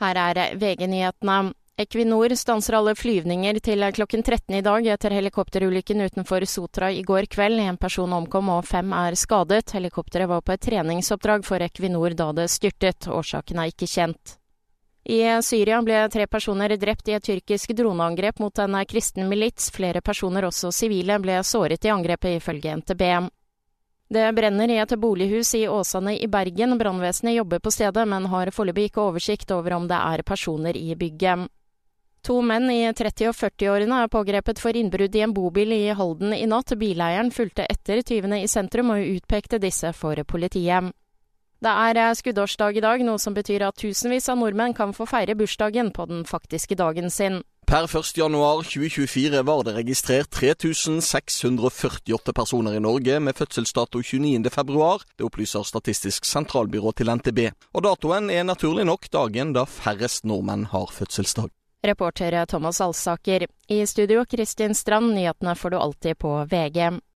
Her er VG-nyhetene. Equinor stanser alle flyvninger til klokken 13 i dag etter helikopterulykken utenfor Sotra i går kveld. En person omkom og fem er skadet. Helikopteret var på et treningsoppdrag for Equinor da det styrtet. Årsaken er ikke kjent. I Syria ble tre personer drept i et tyrkisk droneangrep mot en kristen milits. Flere personer, også sivile, ble såret i angrepet, ifølge NTB. Det brenner i et bolighus i Åsane i Bergen. Brannvesenet jobber på stedet, men har foreløpig ikke oversikt over om det er personer i bygget. To menn i 30- og 40-årene er pågrepet for innbrudd i en bobil i Halden i natt. Bileieren fulgte etter tyvene i sentrum og utpekte disse for politiet. Det er skuddårsdag i dag, noe som betyr at tusenvis av nordmenn kan få feire bursdagen på den faktiske dagen sin. Per 1.1.2024 var det registrert 3648 personer i Norge med fødselsdato 29.2. Det opplyser Statistisk sentralbyrå til NTB. Og datoen er naturlig nok dagen da færrest nordmenn har fødselsdag. Reporter Thomas Alsaker. I studio Kristin Strand, nyhetene får du alltid på VG.